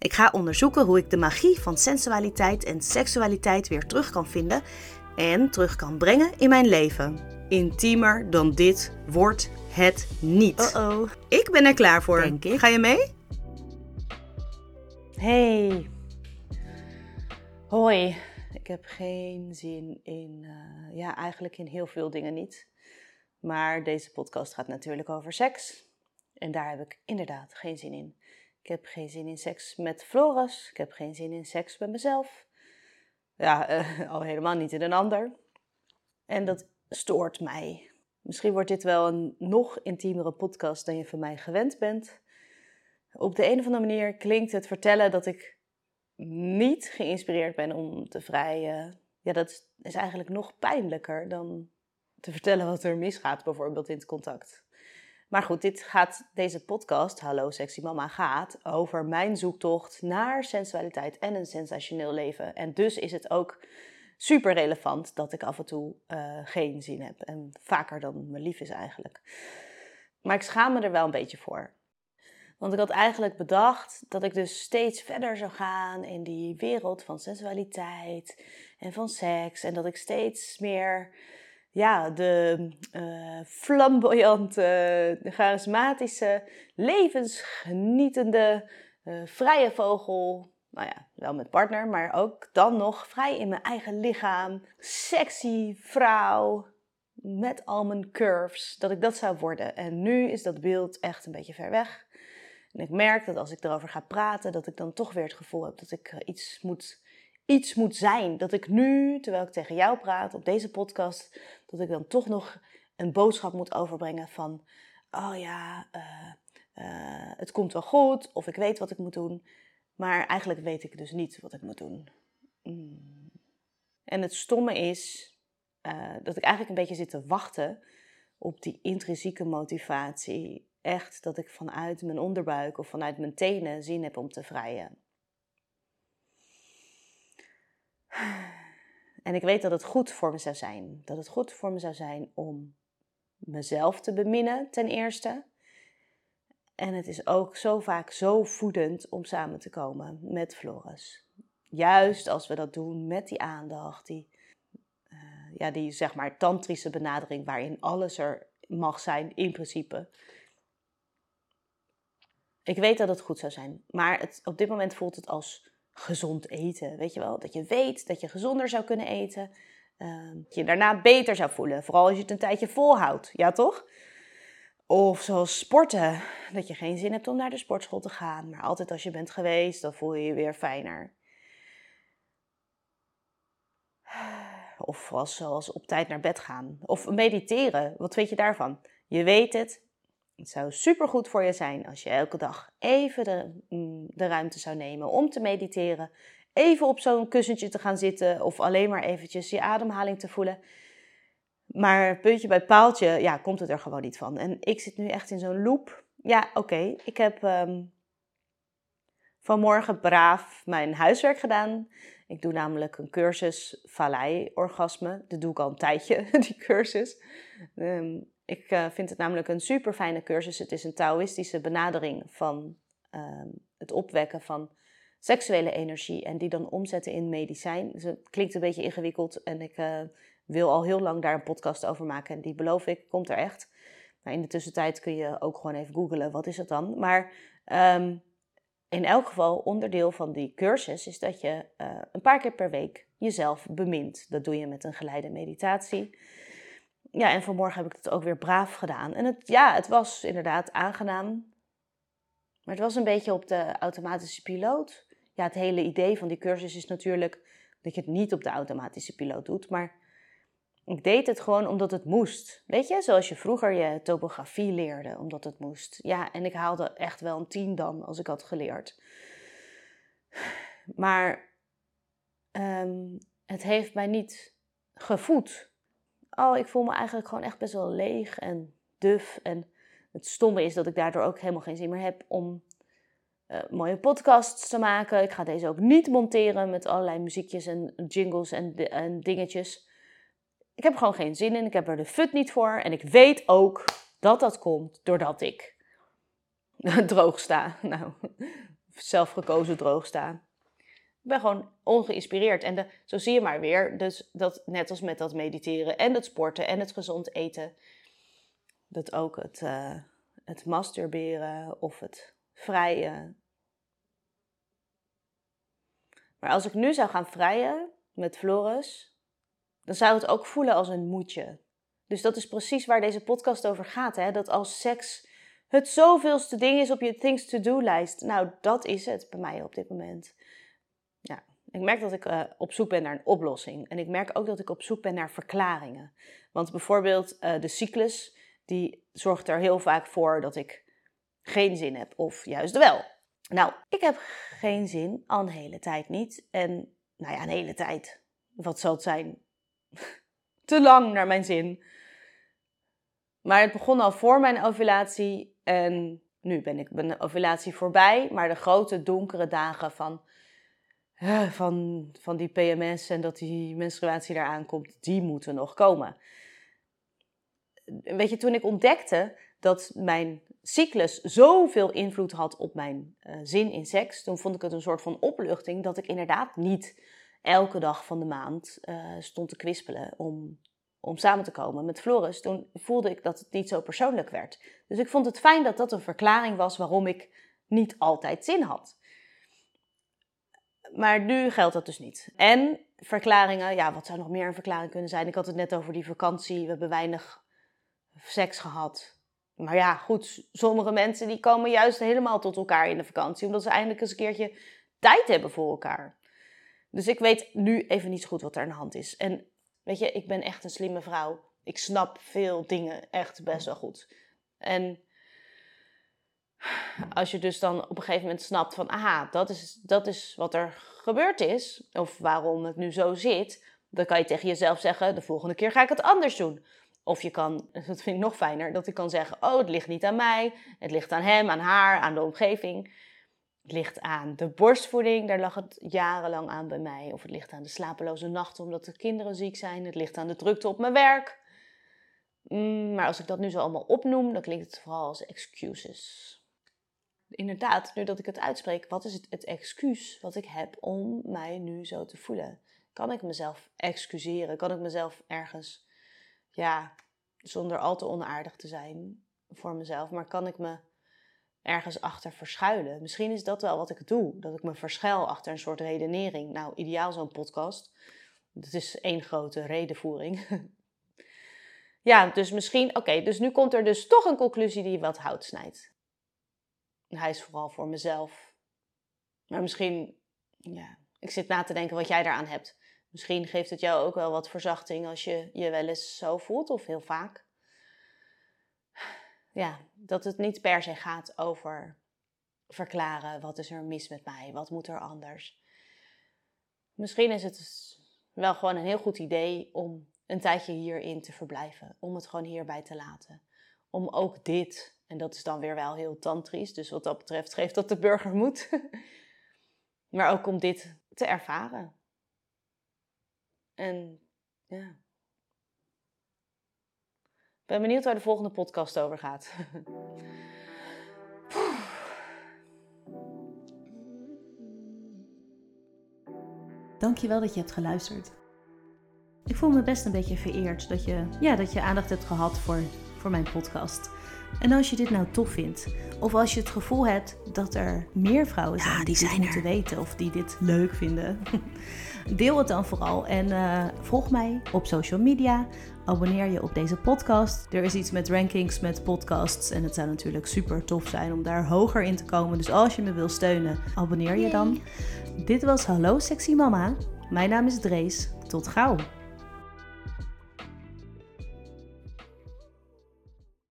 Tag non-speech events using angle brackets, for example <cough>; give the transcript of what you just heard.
Ik ga onderzoeken hoe ik de magie van sensualiteit en seksualiteit weer terug kan vinden en terug kan brengen in mijn leven. Intiemer dan dit wordt het niet. Oh-oh. Ik ben er klaar voor. Denk ik. Ga je mee? Hey. Hoi. Ik heb geen zin in, eh, ja, eigenlijk in heel veel dingen niet. Maar deze podcast gaat natuurlijk over seks. En daar heb ik inderdaad geen zin in. Ik heb geen zin in seks met Floris. Ik heb geen zin in seks met mezelf. Ja, eh, <laughs> al helemaal niet in een ander. En dat stoort mij. Misschien wordt dit wel een nog intiemere podcast dan je van mij gewend bent. Op de een of andere manier klinkt het vertellen dat ik niet geïnspireerd ben om te vrijen. Ja, dat is eigenlijk nog pijnlijker dan te vertellen wat er misgaat, bijvoorbeeld in het contact. Maar goed, dit gaat, deze podcast, Hallo Sexy Mama, gaat over mijn zoektocht naar sensualiteit en een sensationeel leven. En dus is het ook super relevant dat ik af en toe eh, geen zin heb. En vaker dan me lief is eigenlijk. Maar ik schaam me er wel een beetje voor. Want ik had eigenlijk bedacht dat ik dus steeds verder zou gaan in die wereld van sensualiteit en van seks. En dat ik steeds meer ja, de eh, flamboyante, de charismatische, levensgenietende, eh, vrije vogel. Nou ja, wel met partner, maar ook dan nog vrij in mijn eigen lichaam. Sexy vrouw met al mijn curves. Dat ik dat zou worden. En nu is dat beeld echt een beetje ver weg. En ik merk dat als ik erover ga praten, dat ik dan toch weer het gevoel heb dat ik eh, iets moet, iets moet zijn. Dat ik nu, terwijl ik tegen jou praat op deze podcast, dat ik dan toch nog een boodschap moet overbrengen van, oh ja, eh, eh, het komt wel goed, of ik weet wat ik moet doen. Maar eigenlijk weet ik dus niet wat ik moet doen. Mm. En het stomme is eh, dat ik eigenlijk een beetje zit te wachten op die intrinsieke motivatie echt dat ik vanuit mijn onderbuik of vanuit mijn tenen zin heb om te vrijen. En ik weet dat het goed voor me zou zijn. Dat het goed voor me zou zijn om mezelf te beminnen, ten eerste. En het is ook zo vaak zo voedend om samen te komen met Floris. Juist als we dat doen met die aandacht, die, uh, ja, die zeg maar tantrische benadering waarin alles er mag zijn in principe. Ik weet dat het goed zou zijn, maar het, op dit moment voelt het als gezond eten. Weet je wel? Dat je weet dat je gezonder zou kunnen eten. Uh, dat je daarna beter zou voelen. Vooral als je het een tijdje volhoudt. Ja, toch? Of zoals sporten. Dat je geen zin hebt om naar de sportschool te gaan. Maar altijd als je bent geweest, dan voel je je weer fijner. Of als, zoals op tijd naar bed gaan. Of mediteren. Wat weet je daarvan? Je weet het, het zou supergoed voor je zijn als je elke dag even de, de ruimte zou nemen om te mediteren. Even op zo'n kussentje te gaan zitten of alleen maar eventjes je ademhaling te voelen. Maar puntje bij paaltje, ja, komt het er gewoon niet van. En ik zit nu echt in zo'n loop. Ja, oké, ik heb um, vanmorgen braaf mijn huiswerk gedaan. Ik doe namelijk een cursus Vallei-orgasme. Dat doe ik al een tijdje, <laughs> die cursus. Um, ik uh, vind het namelijk een super fijne cursus. Het is een Taoïstische benadering van uh, het opwekken van seksuele energie en die dan omzetten in medicijn. Dus het klinkt een beetje ingewikkeld en ik uh, wil al heel lang daar een podcast over maken en die beloof ik, komt er echt. Maar in de tussentijd kun je ook gewoon even googlen, wat is het dan? Maar um, in elk geval, onderdeel van die cursus is dat je uh, een paar keer per week jezelf bemint. Dat doe je met een geleide meditatie ja, en vanmorgen heb ik het ook weer braaf gedaan. En het, ja, het was inderdaad aangenaam. Maar het was een beetje op de automatische piloot. Ja, het hele idee van die cursus is natuurlijk dat je het niet op de automatische piloot doet. Maar ik deed het gewoon omdat het moest. Weet je, zoals je vroeger je topografie leerde, omdat het moest. Ja, en ik haalde echt wel een tien dan als ik had geleerd. Maar ehm, het heeft mij niet gevoed. Oh, ik voel me eigenlijk gewoon echt best wel leeg en duf. En het stomme is dat ik daardoor ook helemaal geen zin meer heb om uh, mooie podcasts te maken. Ik ga deze ook niet monteren met allerlei muziekjes en jingles en, en dingetjes. Ik heb gewoon geen zin in. Ik heb er de fut niet voor. En ik weet ook dat dat komt doordat ik <laughs> droog sta. Nou, <laughs> zelfgekozen droog sta. Ben gewoon ongeïnspireerd. En de, zo zie je maar weer. Dus dat net als met dat mediteren en het sporten en het gezond eten. Dat ook het, uh, het masturberen of het vrijen. Maar als ik nu zou gaan vrijen met Floris, dan zou het ook voelen als een moedje. Dus dat is precies waar deze podcast over gaat. Hè? Dat als seks het zoveelste ding is op je things to do lijst. Nou, dat is het bij mij op dit moment. Ik merk dat ik uh, op zoek ben naar een oplossing. En ik merk ook dat ik op zoek ben naar verklaringen. Want bijvoorbeeld uh, de cyclus, die zorgt er heel vaak voor dat ik geen zin heb. Of juist wel. Nou, ik heb geen zin al een hele tijd niet. En nou ja, een hele tijd. Wat zal het zijn? <laughs> Te lang naar mijn zin. Maar het begon al voor mijn ovulatie en nu ben ik mijn ovulatie voorbij. Maar de grote donkere dagen van, van, van die PMS en dat die menstruatie eraan komt, die moeten nog komen. Weet je, toen ik ontdekte dat mijn cyclus zoveel invloed had op mijn uh, zin in seks, toen vond ik het een soort van opluchting dat ik inderdaad niet elke dag van de maand uh, stond te kwispelen om om samen te komen met Floris, toen voelde ik dat het niet zo persoonlijk werd. Dus ik vond het fijn dat dat een verklaring was waarom ik niet altijd zin had. Maar nu geldt dat dus niet. En verklaringen, ja, wat zou nog meer een verklaring kunnen zijn? Ik had het net over die vakantie, we hebben weinig seks gehad. Maar ja, goed, sommige mensen die komen juist helemaal tot elkaar in de vakantie, omdat ze eindelijk eens een keertje tijd hebben voor elkaar. Dus ik weet nu even niet goed wat er aan de hand is. En Weet je, ik ben echt een slimme vrouw. Ik snap veel dingen echt best wel goed. En als je dus dan op een gegeven moment snapt van, aha, dat is, dat is wat er gebeurd is, of waarom het nu zo zit, dan kan je tegen jezelf zeggen, de volgende keer ga ik het anders doen. Of je kan, <laughs> dat vind ik nog fijner, dat ik kan zeggen, oh, het ligt niet aan mij, het ligt aan hem, aan haar, aan de omgeving. Het ligt aan de borstvoeding, daar lag het jarenlang aan bij mij. Of het ligt aan de slapeloze nachten omdat de kinderen ziek zijn. Het ligt aan de drukte op mijn werk. Mm, maar als ik dat nu zo allemaal opnoem, dan klinkt het vooral als excuses. Inderdaad, nu dat ik het uitspreek, wat is het, het excuus wat ik heb om mij nu zo te voelen? Kan ik mezelf excuseren? Kan ik mezelf ergens, ja, zonder al te onaardig te zijn voor mezelf, maar kan ik me ergens achter verschuilen. Misschien is dat wel wat ik doe. Dat ik me verschuil achter een soort redenering. Nou, ideaal zo'n podcast. Dat is één grote redenvoering. <laughs> ja, dus misschien... Oké, dus nu komt er dus toch een conclusie die wat hout snijdt. Hij is vooral voor mezelf. Maar misschien... Ja, ik zit na te denken wat jij daaraan hebt. Misschien geeft het jou ook wel wat verzachting als je je wel eens zo voelt, of heel vaak ja, dat het niet per se gaat over verklaren wat is er mis met mij, wat moet er anders. Misschien is het dus wel gewoon een heel goed idee om een tijdje hierin te verblijven, om het gewoon hierbij te laten. Om ook dit, en dat is dan weer wel heel tantrisch, dus wat dat betreft geeft dat de burger moed, <laughs> maar ook om dit te ervaren. En ja ben benieuwd waar de volgende podcast over gaat. <laughs> Dankjewel dat je hebt geluisterd. Ik voel me best een beetje vereerd dat je, ja, dat je aandacht hebt gehad voor, voor mijn podcast. En als je dit nou tof vindt, of als je het gevoel hebt dat er meer vrouwen zijn die, die dit moeten weten of die dit leuk vinden, <laughs> deel het dan vooral en uh, volg mij op social media. Abonneer je op deze podcast. Er is iets met rankings, met podcasts. En het zou natuurlijk super tof zijn om daar hoger in te komen. Dus als je me wil steunen, abonneer je dan. Dit was Hallo Sexy Mama. Mijn naam is Drees. Tot gauw.